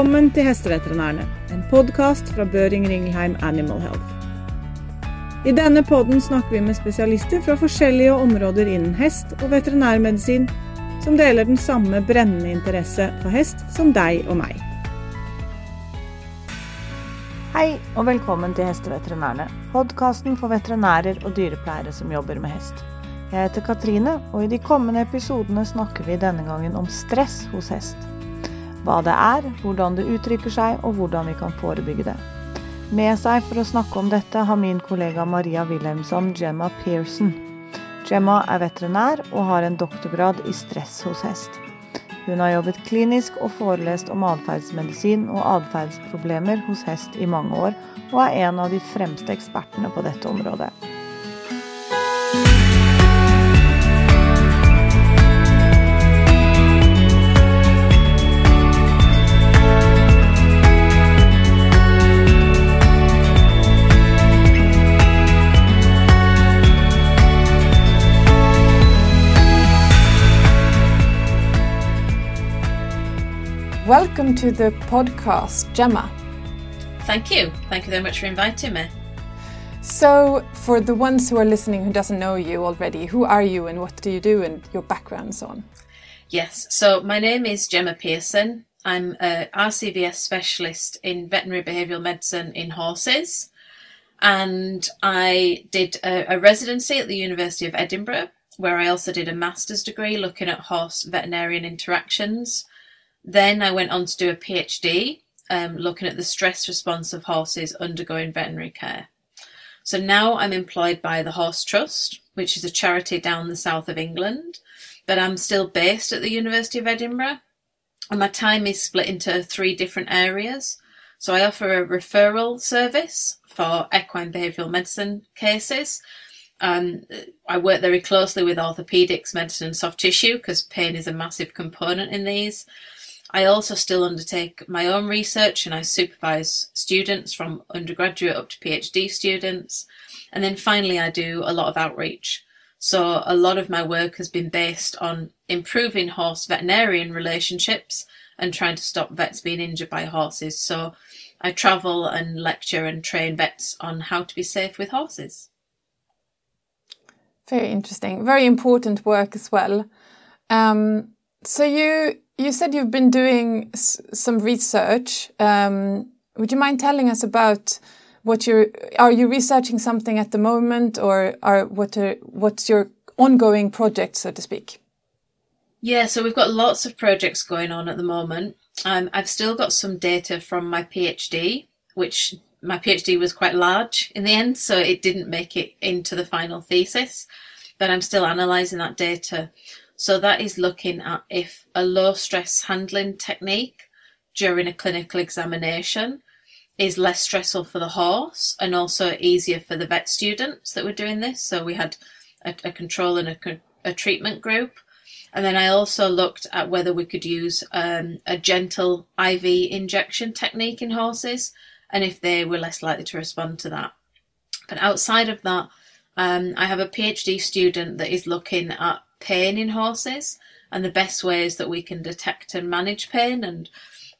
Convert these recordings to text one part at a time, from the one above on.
Velkommen til Hesteveterinærene, en podkast fra Børing Ringelheim Animal Health. I denne podden snakker vi med spesialister fra forskjellige områder innen hest og veterinærmedisin, som deler den samme brennende interesse for hest som deg og meg. Hei og velkommen til Hesteveterinærene, podkasten for veterinærer og dyrepleiere som jobber med hest. Jeg heter Katrine, og i de kommende episodene snakker vi denne gangen om stress hos hest. Hva det er, hvordan det uttrykker seg og hvordan vi kan forebygge det. Med seg for å snakke om dette har min kollega Maria Wilhelmsson Gemma Pearson. Gemma er veterinær og har en doktorgrad i stress hos hest. Hun har jobbet klinisk og forelest om atferdsmedisin og atferdsproblemer hos hest i mange år, og er en av de fremste ekspertene på dette området. Welcome to the podcast, Gemma. Thank you. Thank you very much for inviting me. So, for the ones who are listening who doesn't know you already, who are you and what do you do and your background and so on? Yes, so my name is Gemma Pearson. I'm a RCVS specialist in veterinary behavioural medicine in horses, and I did a, a residency at the University of Edinburgh, where I also did a master's degree looking at horse veterinarian interactions then I went on to do a PhD um, looking at the stress response of horses undergoing veterinary care. So now I'm employed by the Horse Trust, which is a charity down the south of England, but I'm still based at the University of Edinburgh. And my time is split into three different areas. So I offer a referral service for equine behavioural medicine cases. Um, I work very closely with orthopaedics, medicine, and soft tissue because pain is a massive component in these. I also still undertake my own research and I supervise students from undergraduate up to PhD students. And then finally, I do a lot of outreach. So a lot of my work has been based on improving horse veterinarian relationships and trying to stop vets being injured by horses. So I travel and lecture and train vets on how to be safe with horses. Very interesting. Very important work as well. Um, so you you said you've been doing some research. Um, would you mind telling us about what you're? Are you researching something at the moment, or are what are what's your ongoing project, so to speak? Yeah, so we've got lots of projects going on at the moment. Um, I've still got some data from my PhD, which my PhD was quite large in the end, so it didn't make it into the final thesis. But I'm still analysing that data. So that is looking at if a low stress handling technique during a clinical examination is less stressful for the horse and also easier for the vet students that were doing this. So we had a, a control and a, a, treatment group. And then I also looked at whether we could use um, a gentle IV injection technique in horses and if they were less likely to respond to that. But outside of that, um, I have a PhD student that is looking at pain in horses and the best ways that we can detect and manage pain and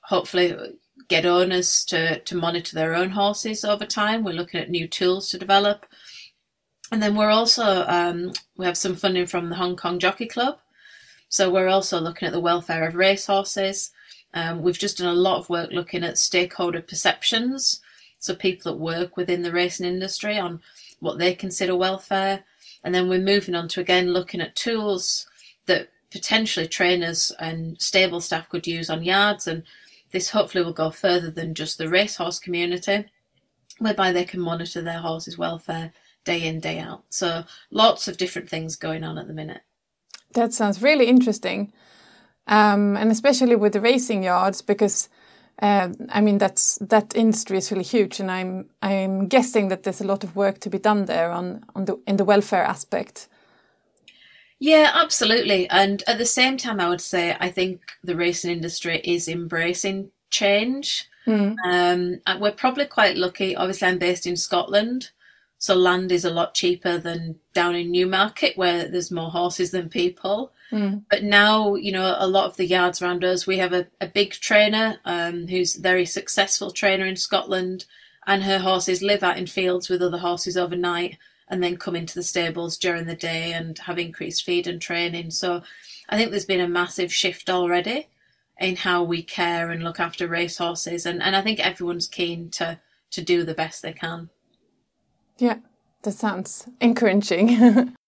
hopefully get owners to, to monitor their own horses over time. We're looking at new tools to develop. And then we're also, um, we have some funding from the Hong Kong Jockey Club. So we're also looking at the welfare of racehorses. Um, we've just done a lot of work looking at stakeholder perceptions. So people that work within the racing industry on what they consider welfare. And then we're moving on to again looking at tools that potentially trainers and stable staff could use on yards. And this hopefully will go further than just the racehorse community, whereby they can monitor their horse's welfare day in, day out. So lots of different things going on at the minute. That sounds really interesting. Um, and especially with the racing yards, because uh, I mean that's that industry is really huge, and I'm I'm guessing that there's a lot of work to be done there on on the in the welfare aspect. Yeah, absolutely. And at the same time, I would say I think the racing industry is embracing change. Mm. Um, we're probably quite lucky. Obviously, I'm based in Scotland, so land is a lot cheaper than down in Newmarket, where there's more horses than people. Mm. But now, you know, a lot of the yards around us, we have a, a big trainer um, who's a very successful trainer in Scotland, and her horses live out in fields with other horses overnight and then come into the stables during the day and have increased feed and training. So I think there's been a massive shift already in how we care and look after racehorses, and, and I think everyone's keen to to do the best they can. Yeah, that sounds encouraging.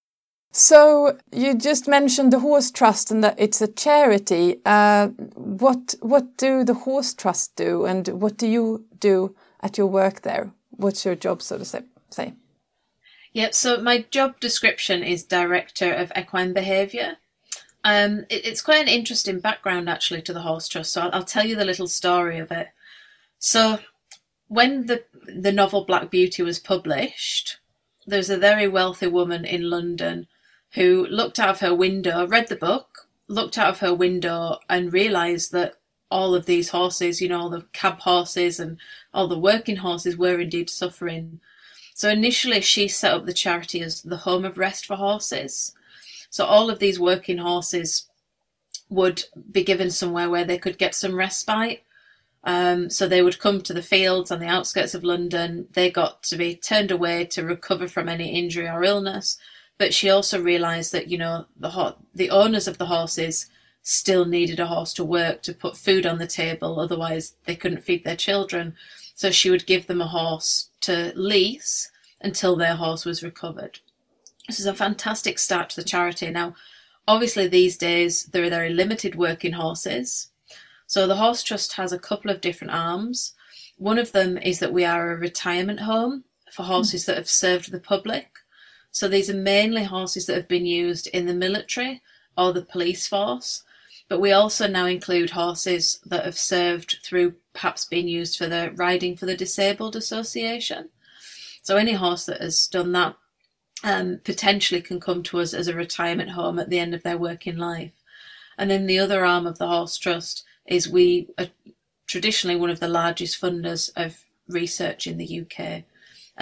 so you just mentioned the Horse Trust and that it's a charity. Uh, what what do the Horse Trust do, and what do you do at your work there? What's your job, so to say? Yeah, so my job description is Director of Equine Behaviour. Um, it, it's quite an interesting background actually to the Horse Trust, so I'll, I'll tell you the little story of it. So when the the novel Black Beauty was published, there was a very wealthy woman in London who looked out of her window, read the book, looked out of her window, and realised that all of these horses, you know, all the cab horses and all the working horses were indeed suffering. So initially, she set up the charity as the home of rest for horses. So all of these working horses would be given somewhere where they could get some respite. Um, so they would come to the fields on the outskirts of London. They got to be turned away to recover from any injury or illness. But she also realised that you know the ho- the owners of the horses still needed a horse to work to put food on the table. Otherwise, they couldn't feed their children. So she would give them a horse to lease until their horse was recovered. This is a fantastic start to the charity. Now, obviously, these days there are very limited working horses. So the Horse Trust has a couple of different arms. One of them is that we are a retirement home for horses hmm. that have served the public. So these are mainly horses that have been used in the military or the police force. But we also now include horses that have served through perhaps being used for the Riding for the Disabled Association. So any horse that has done that um, potentially can come to us as a retirement home at the end of their working life. And then the other arm of the Horse Trust is we are traditionally one of the largest funders of research in the UK.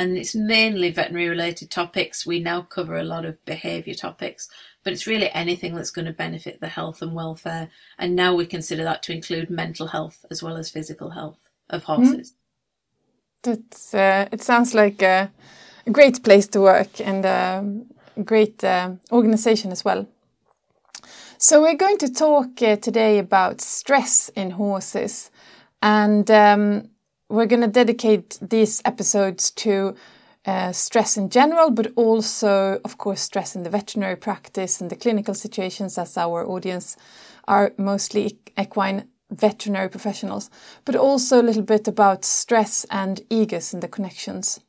And it's mainly veterinary related topics. We now cover a lot of behaviour topics, but it's really anything that's going to benefit the health and welfare. And now we consider that to include mental health as well as physical health of horses. Mm. That's, uh, it sounds like a great place to work and a great uh, organization as well. So we're going to talk uh, today about stress in horses, and um, we're going to dedicate these episodes to uh, stress in general, but also, of course, stress in the veterinary practice and the clinical situations, as our audience are mostly equine veterinary professionals, but also a little bit about stress and EGUS and the connections.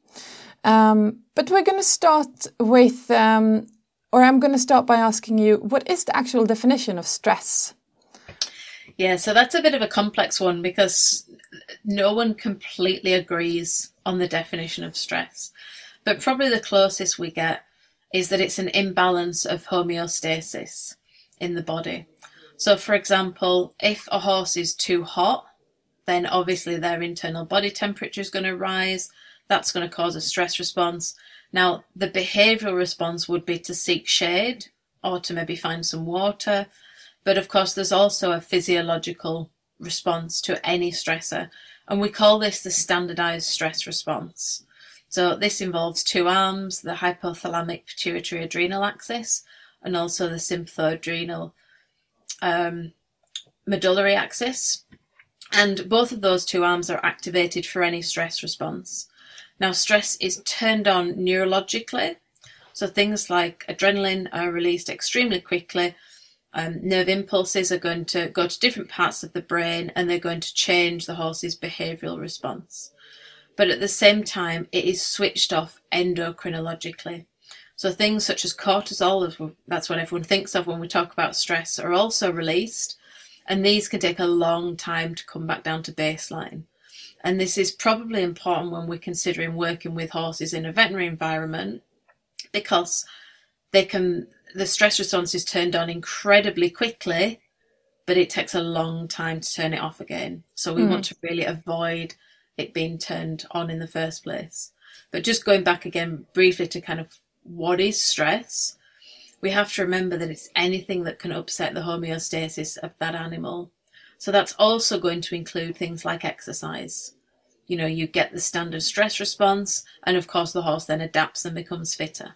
Um, but we're going to start with, um, or I'm going to start by asking you, what is the actual definition of stress? Yeah, so that's a bit of a complex one because no one completely agrees on the definition of stress. But probably the closest we get is that it's an imbalance of homeostasis in the body. So, for example, if a horse is too hot, then obviously their internal body temperature is going to rise. That's going to cause a stress response. Now, the behavioral response would be to seek shade or to maybe find some water. But of course, there's also a physiological response to any stressor, and we call this the standardized stress response. So, this involves two arms the hypothalamic pituitary adrenal axis and also the sympathoadrenal um, medullary axis. And both of those two arms are activated for any stress response. Now, stress is turned on neurologically. So things like adrenaline are released extremely quickly. Um, nerve impulses are going to go to different parts of the brain and they're going to change the horse's behavioral response. But at the same time, it is switched off endocrinologically. So things such as cortisol, that's what everyone thinks of when we talk about stress, are also released. And these can take a long time to come back down to baseline. And this is probably important when we're considering working with horses in a veterinary environment because they can the stress response is turned on incredibly quickly, but it takes a long time to turn it off again. So we mm. want to really avoid it being turned on in the first place. But just going back again briefly to kind of what is stress? we have to remember that it's anything that can upset the homeostasis of that animal. So that's also going to include things like exercise. You know, you get the standard stress response, and of course, the horse then adapts and becomes fitter.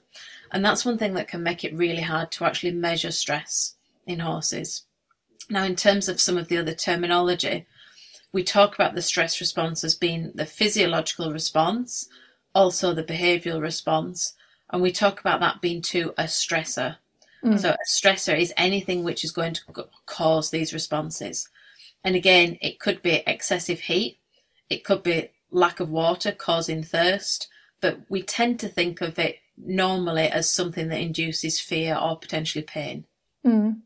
And that's one thing that can make it really hard to actually measure stress in horses. Now, in terms of some of the other terminology, we talk about the stress response as being the physiological response, also the behavioral response, and we talk about that being to a stressor. Mm. So, a stressor is anything which is going to cause these responses. And again, it could be excessive heat, it could be lack of water causing thirst, but we tend to think of it normally as something that induces fear or potentially pain. Mm.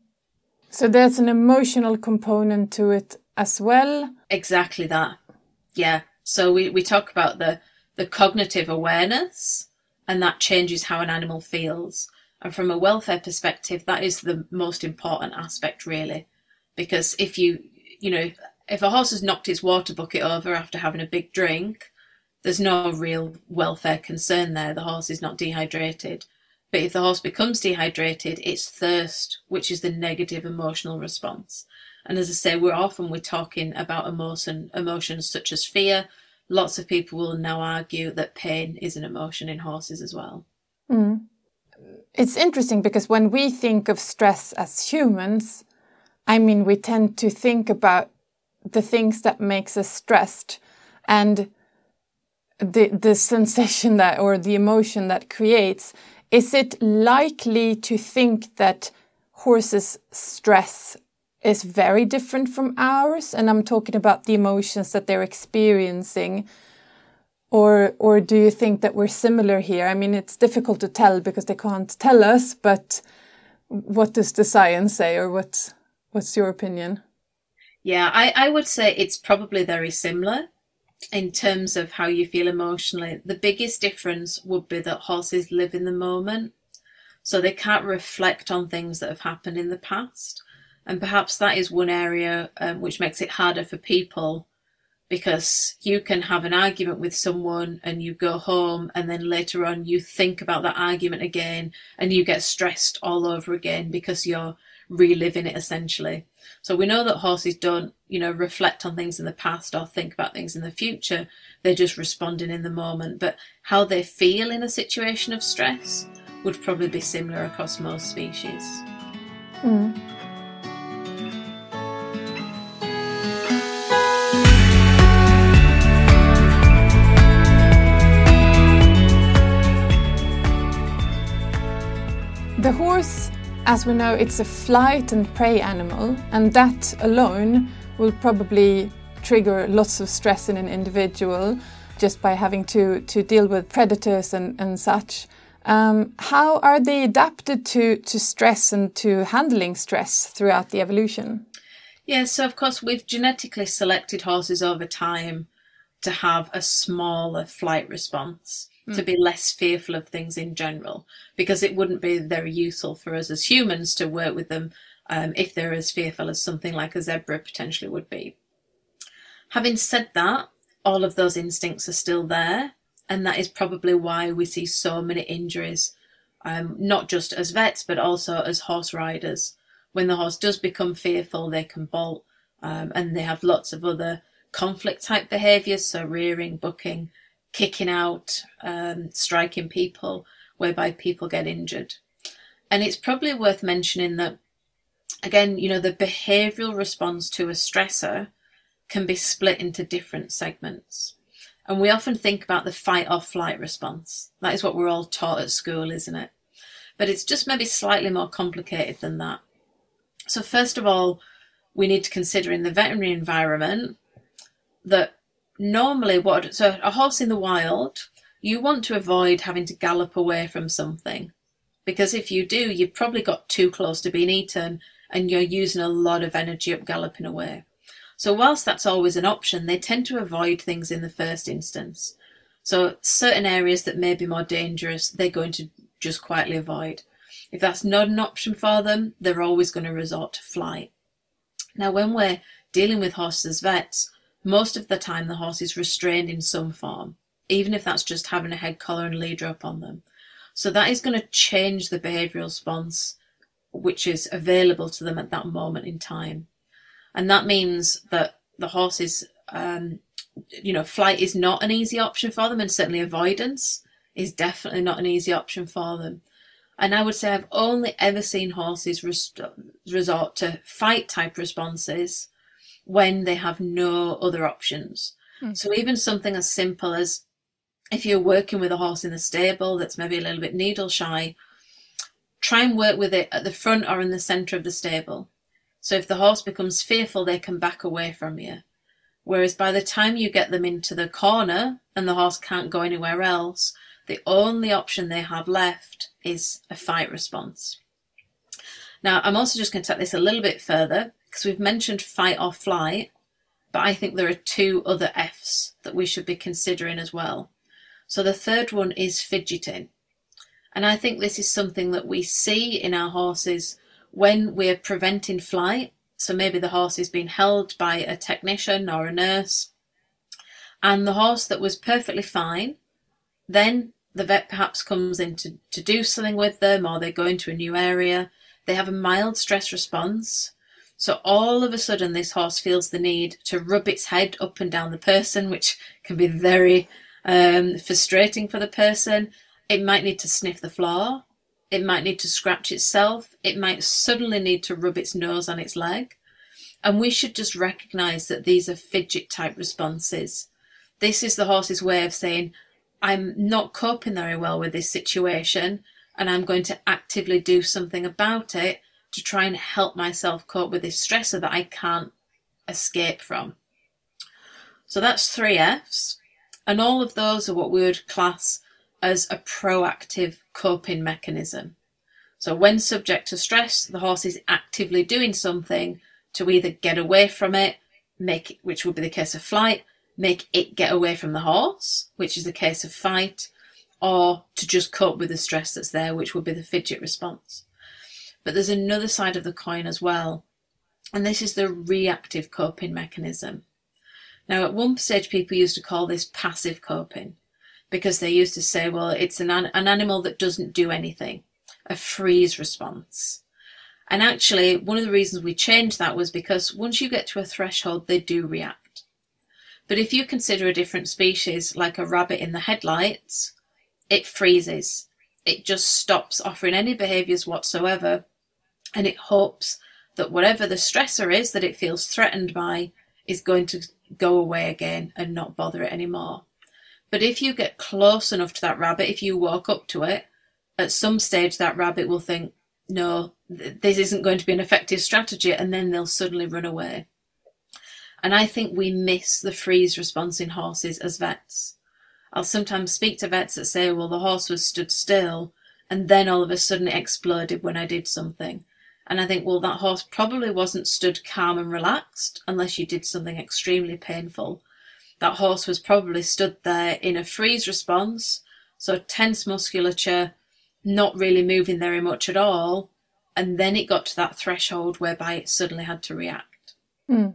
So there's an emotional component to it as well. Exactly that. Yeah. So we, we talk about the, the cognitive awareness and that changes how an animal feels. And from a welfare perspective, that is the most important aspect really. Because if you, you know, if a horse has knocked its water bucket over after having a big drink, there's no real welfare concern there. The horse is not dehydrated. But if the horse becomes dehydrated, it's thirst, which is the negative emotional response. And as I say, we're often we're talking about emotion, emotions such as fear. Lots of people will now argue that pain is an emotion in horses as well. Mm. It's interesting because when we think of stress as humans, I mean, we tend to think about the things that makes us stressed and the the sensation that or the emotion that creates is it likely to think that horses stress is very different from ours? And i'm talking about the emotions that they're experiencing. Or or do you think that we're similar here? I mean it's difficult to tell because they can't tell us but what does the science say or what what's your opinion? Yeah i i would say it's probably very similar in terms of how you feel emotionally, the biggest difference would be that horses live in the moment. So they can't reflect on things that have happened in the past. And perhaps that is one area um, which makes it harder for people because you can have an argument with someone and you go home and then later on you think about that argument again and you get stressed all over again because you're reliving it essentially. So we know that horses don't, you know, reflect on things in the past or think about things in the future. They're just responding in the moment. But how they feel in a situation of stress would probably be similar across most species. Mm. The horse as we know, it's a flight and prey animal, and that alone will probably trigger lots of stress in an individual just by having to, to deal with predators and, and such. Um, how are they adapted to, to stress and to handling stress throughout the evolution? Yeah, so of course, we've genetically selected horses over time to have a smaller flight response mm. to be less fearful of things in general, because it wouldn't be very useful for us as humans to work with them um, if they're as fearful as something like a zebra potentially would be. Having said that, all of those instincts are still there, and that is probably why we see so many injuries, um, not just as vets, but also as horse riders. When the horse does become fearful, they can bolt, um, and they have lots of other conflict type behaviours, so rearing, bucking, kicking out, um, striking people, whereby people get injured. And it's probably worth mentioning that, again, you know, the behavioral response to a stressor can be split into different segments. And we often think about the fight or flight response. That is what we're all taught at school, isn't it? But it's just maybe slightly more complicated than that. So, first of all, we need to consider in the veterinary environment that normally what so a horse in the wild you want to avoid having to gallop away from something. Because if you do you've probably got too close to being eaten and you're using a lot of energy up galloping away. So whilst that's always an option they tend to avoid things in the first instance. So certain areas that may be more dangerous they're going to just quietly avoid. If that's not an option for them they're always going to resort to flight. Now when we're dealing with horses vets most of the time, the horse is restrained in some form, even if that's just having a head collar and lead rope on them. So that is going to change the behavioral response which is available to them at that moment in time. And that means that the horses, um, you know, flight is not an easy option for them, and certainly avoidance is definitely not an easy option for them. And I would say I've only ever seen horses resort to fight type responses when they have no other options. Mm. So even something as simple as if you're working with a horse in the stable that's maybe a little bit needle shy, try and work with it at the front or in the centre of the stable. So if the horse becomes fearful, they can back away from you. Whereas by the time you get them into the corner and the horse can't go anywhere else, the only option they have left is a fight response. Now, I'm also just going to take this a little bit further because we've mentioned fight or flight, but I think there are two other F's that we should be considering as well. So the third one is fidgeting. And I think this is something that we see in our horses when we're preventing flight. So maybe the horse is being held by a technician or a nurse, and the horse that was perfectly fine, then the vet perhaps comes in to, to do something with them or they go into a new area. They have a mild stress response. So all of a sudden, this horse feels the need to rub its head up and down the person, which can be very um, frustrating for the person. It might need to sniff the floor. It might need to scratch itself. It might suddenly need to rub its nose on its leg. And we should just recognize that these are fidget type responses. This is the horse's way of saying, I'm not coping very well with this situation and I'm going to actively do something about it to try and help myself cope with this stressor that I can't escape from. So that's three F's. And all of those are what we would class as a proactive coping mechanism. So when subject to stress, the horse is actively doing something to either get away from it, make which would be the case of flight, make it get away from the horse, which is the case of fight, or to just cope with the stress that's there, which would be the fidget response. But there's another side of the coin as well, and this is the reactive coping mechanism. Now, at one stage, people used to call this passive coping because they used to say, well, it's an, an animal that doesn't do anything, a freeze response. And actually, one of the reasons we changed that was because once you get to a threshold, they do react. But if you consider a different species, like a rabbit in the headlights, it freezes. It just stops offering any behaviours whatsoever, and it hopes that whatever the stressor is that it feels threatened by is going to go away again and not bother it anymore. But if you get close enough to that rabbit, if you walk up to it, at some stage that rabbit will think, no, th- this isn't going to be an effective strategy, and then they'll suddenly run away. And I think we miss the freeze response in horses as vets. I'll sometimes speak to vets that say, well, the horse was stood still, and then all of a sudden it exploded when I did something. And I think, well, that horse probably wasn't stood calm and relaxed unless you did something extremely painful that horse was probably stood there in a freeze response, so tense musculature, not really moving very much at all, and then it got to that threshold whereby it suddenly had to react. Mm.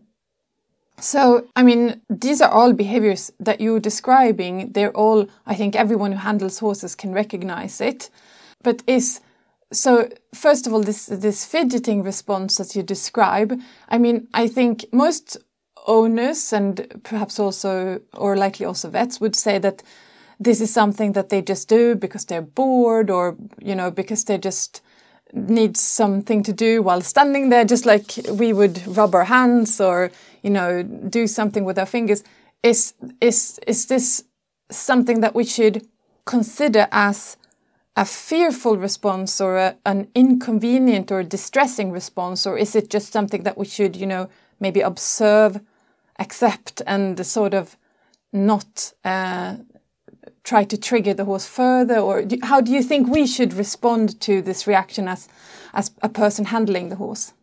So, I mean, these are all behaviors that you're describing. They're all, I think everyone who handles horses can recognize it. But is so first of all this this fidgeting response that you describe i mean i think most owners and perhaps also, or likely also vets would say that this is something that they just do because they're bored or, you know, because they just need something to do while standing there, just like we would rub our hands or, you know, do something with our fingers. Is, is, is this something that we should consider as a fearful response or a, an inconvenient or distressing response, or is it just something that we should, you know, maybe observe accept and sort of not uh, try to trigger the horse further? Or do, how do you think we should respond to this reaction as as a person handling the horse?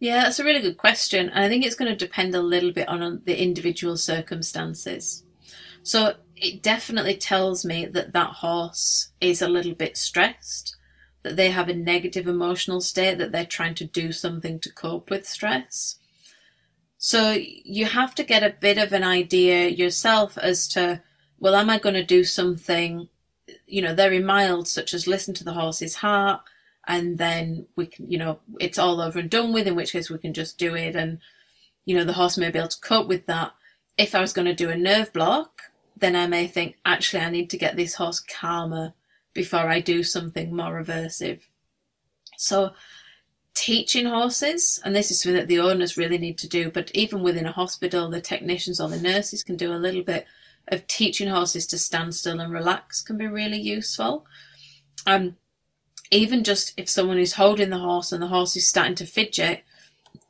Yeah that's a really good question and i think it's going to depend a little bit on the individual circumstances. So it definitely tells me that that horse is a little bit stressed that they have a negative emotional state that they're trying to do something to cope with stress so you have to get a bit of an idea yourself as to, well, am I going to do something you know, very mild, such as listen to the horse's heart, and then we can, you know, it's all over and done with, in which case we can just do it, and, you know, the horse may be able to cope with that. If I was going to do a nerve block, then I may think, actually, I need to get this horse calmer before I do something more aversive. So, teaching horses, and this is something that the owners really need to do, but even within a hospital, the technicians or the nurses can do a little bit of teaching horses to stand still and relax can be really useful. Um, even just if someone is holding the horse and the horse is starting to fidget,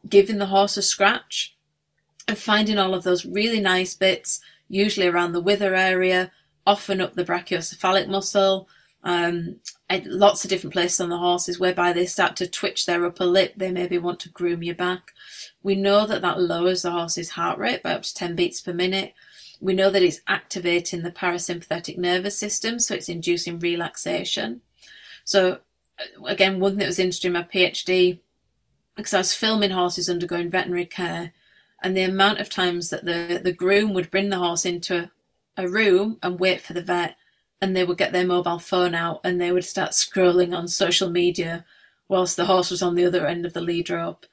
giving the horse a scratch and finding all of those really nice bits, usually around the wither area, often up the brachiocephalic muscle, um, lots of different places on the horses whereby they start to twitch their upper lip. They maybe want to groom your back. We know that that lowers the horse's heart rate by up to 10 beats per minute. We know that it's activating the parasympathetic nervous system, so it's inducing relaxation. So, uh, again, one that was interesting in my PhD, because I was filming horses undergoing veterinary care, and the amount of times that the, the groom would bring the horse into a room and wait for the vet and they would get their mobile phone out and they would start scrolling on social media whilst the horse was on the other end of the lead rope.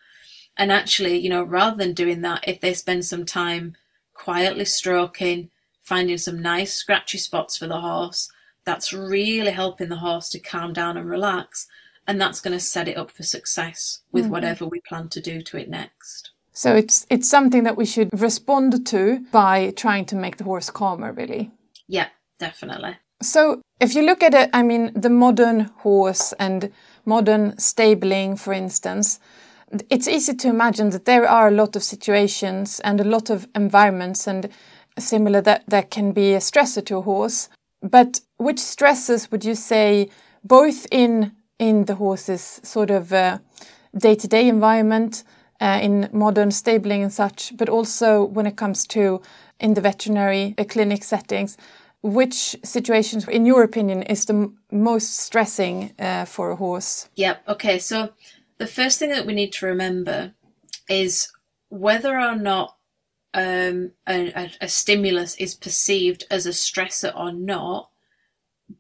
And actually, you know, rather than doing that, if they spend some time quietly stroking, finding some nice scratchy spots for the horse, that's really helping the horse to calm down and relax. And that's going to set it up for success with mm-hmm. whatever we plan to do to it next. So it's it's something that we should respond to by trying to make the horse calmer, really. Yeah, definitely. So, if you look at it, I mean, the modern horse and modern stabling, for instance, it's easy to imagine that there are a lot of situations and a lot of environments and similar that, that can be a stressor to a horse. But which stresses would you say, both in in the horse's sort of day to day environment, uh, in modern stabling and such, but also when it comes to in the veterinary uh, clinic settings, which situations, in your opinion, is the most stressing uh, for a horse? Yep. Okay. So the first thing that we need to remember is whether or not um, a, a, stimulus is perceived as a stressor or not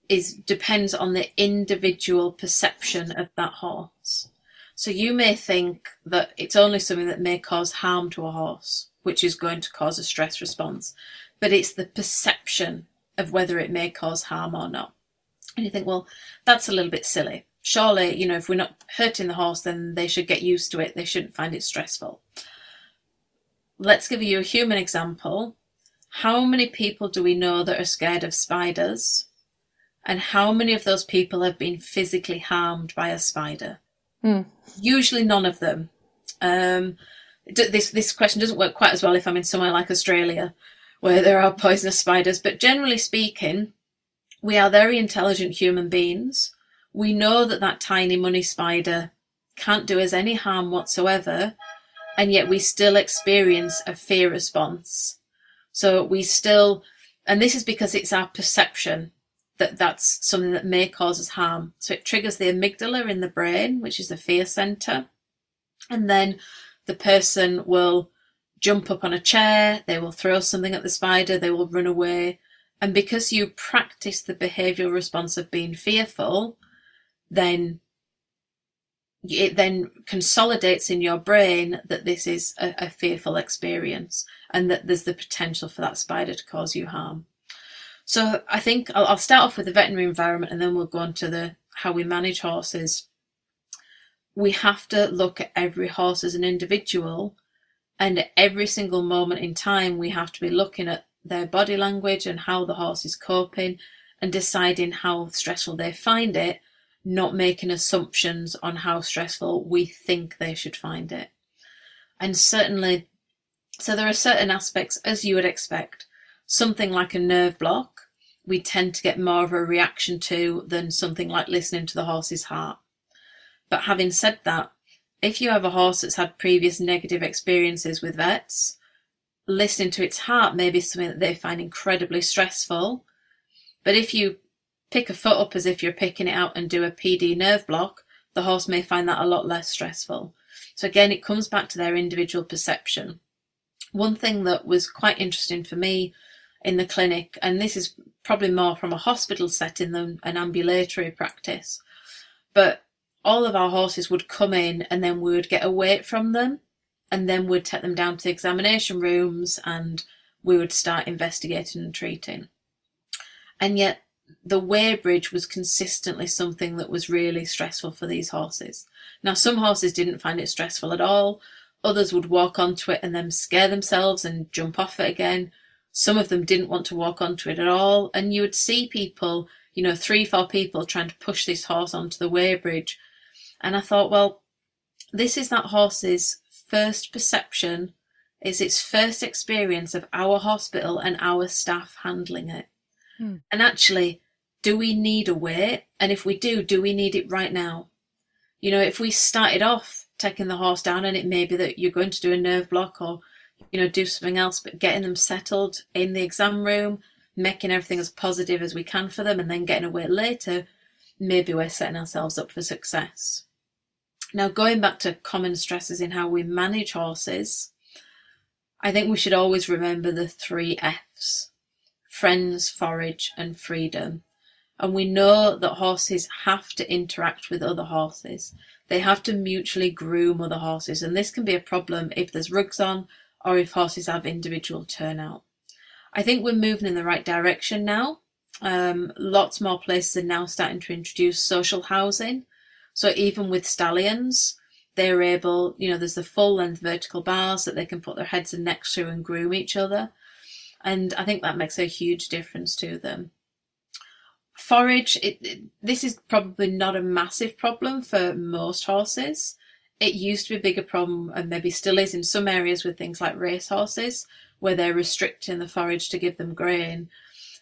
is depends on the individual perception of that horse. So you may think that it's only something that may cause harm to a horse, which is going to cause a stress response, but it's the perception of whether it may cause harm or not. And you think, well, that's a little bit silly. Surely, you know, if we're not hurting the horse, then they should get used to it. They shouldn't find it stressful. Let's give you a human example. How many people do we know that are scared of spiders? And how many of those people have been physically harmed by a spider? Mm. Usually none of them. Um, this this question doesn't work quite as well if I'm in somewhere like Australia, where there are poisonous spiders. But generally speaking, we are very intelligent human beings. We know that that tiny money spider can't do us any harm whatsoever, and yet we still experience a fear response. So we still, and this is because it's our perception that that's something that may cause us harm. So it triggers the amygdala in the brain, which is the fear center. And then the person will jump up on a chair, they will throw something at the spider, they will run away. And because you practice the behavioral response of being fearful, then it then consolidates in your brain that this is a, a, fearful experience and that there's the potential for that spider to cause you harm. So I think I'll, I'll start off with the veterinary environment and then we'll go on to the how we manage horses. We have to look at every horse as an individual and at every single moment in time, we have to be looking at their body language and how the horse is coping and deciding how stressful they find it, not making assumptions on how stressful we think they should find it. And certainly, so there are certain aspects, as you would expect, something like a nerve block, we tend to get more of a reaction to than something like listening to the horse's heart. But having said that, if you have a horse that's had previous negative experiences with vets, listening to its heart may be something that they find incredibly stressful. But if you pick a foot up as if you're picking it out and do a PD nerve block, the horse may find that a lot less stressful. So again, it comes back to their individual perception. One thing that was quite interesting for me in the clinic, and this is probably more from a hospital setting than an ambulatory practice. But all of our horses would come in and then we would get a weight from them and then we'd take them down to the examination rooms and we would start investigating and treating. And yet the weighbridge was consistently something that was really stressful for these horses. Now, some horses didn't find it stressful at all. Others would walk onto it and then scare themselves and jump off it again. Some of them didn't want to walk onto it at all. And you would see people, you know, three, four people trying to push this horse onto the weighbridge. And I thought, well, this is that horse's first perception, it's its first experience of our hospital and our staff handling it. Hmm. And actually, do we need a weight? And if we do, do we need it right now? You know, if we started off taking the horse down and it may be that you're going to do a nerve block or, you know, do something else, but getting them settled in the exam room, making everything as positive as we can for them and then getting away later, maybe we're setting ourselves up for success. Now, going back to common stresses in how we manage horses, I think we should always remember the three F's friends, forage, and freedom. And we know that horses have to interact with other horses. They have to mutually groom other horses. And this can be a problem if there's rugs on or if horses have individual turnout. I think we're moving in the right direction now. Um, lots more places are now starting to introduce social housing. So even with stallions, they're able, you know, there's the full length vertical bars that they can put their heads and necks through and groom each other. And I think that makes a huge difference to them. Forage, it, it, this is probably not a massive problem for most horses. It used to be a bigger problem and maybe still is in some areas with things like race horses, where they're restricting the forage to give them grain.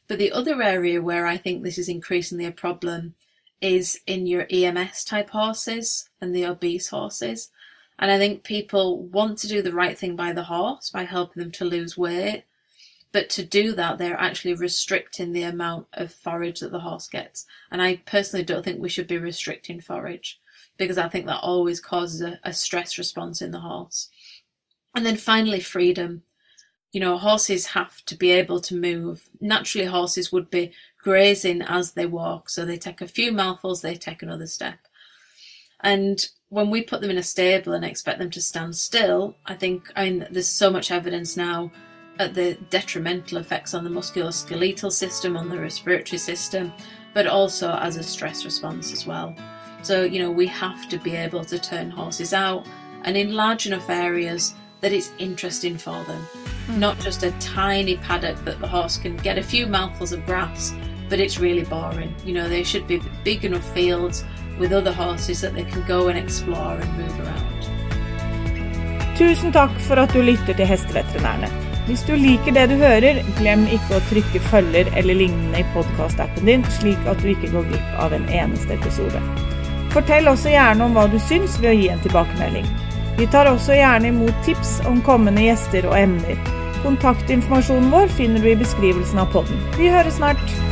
But the other area where I think this is increasingly a problem is in your EMS type horses and the obese horses. And I think people want to do the right thing by the horse by helping them to lose weight. But to do that, they're actually restricting the amount of forage that the horse gets. And I personally don't think we should be restricting forage because I think that always causes a, a stress response in the horse. And then finally, freedom. You know, horses have to be able to move. Naturally, horses would be grazing as they walk. So they take a few mouthfuls, they take another step. And when we put them in a stable and expect them to stand still, I think, I mean, there's so much evidence now at the detrimental effects on the musculoskeletal system, on the respiratory system, but also as a stress response as well. So, you know, we have to be able to turn horses out and in large enough areas that it's interesting for them. Mm. Not just a tiny paddock that the horse can get a few mouthfuls of grass but it's really boring. You know, they should be big enough fields with other horses that they can go and explore and move around. Tusen takk for at du lytter til Hesteveterinærene. Hvis du liker det du hører, glem ikke å trykke følger eller lignende i podkastappen din, slik at du ikke går glipp av en eneste episode. Fortell også gjerne om hva du syns ved å gi en tilbakemelding. Vi tar også gjerne imot tips om kommende gjester og emner. Kontaktinformasjonen vår finner du i beskrivelsen av podden. Vi høres snart!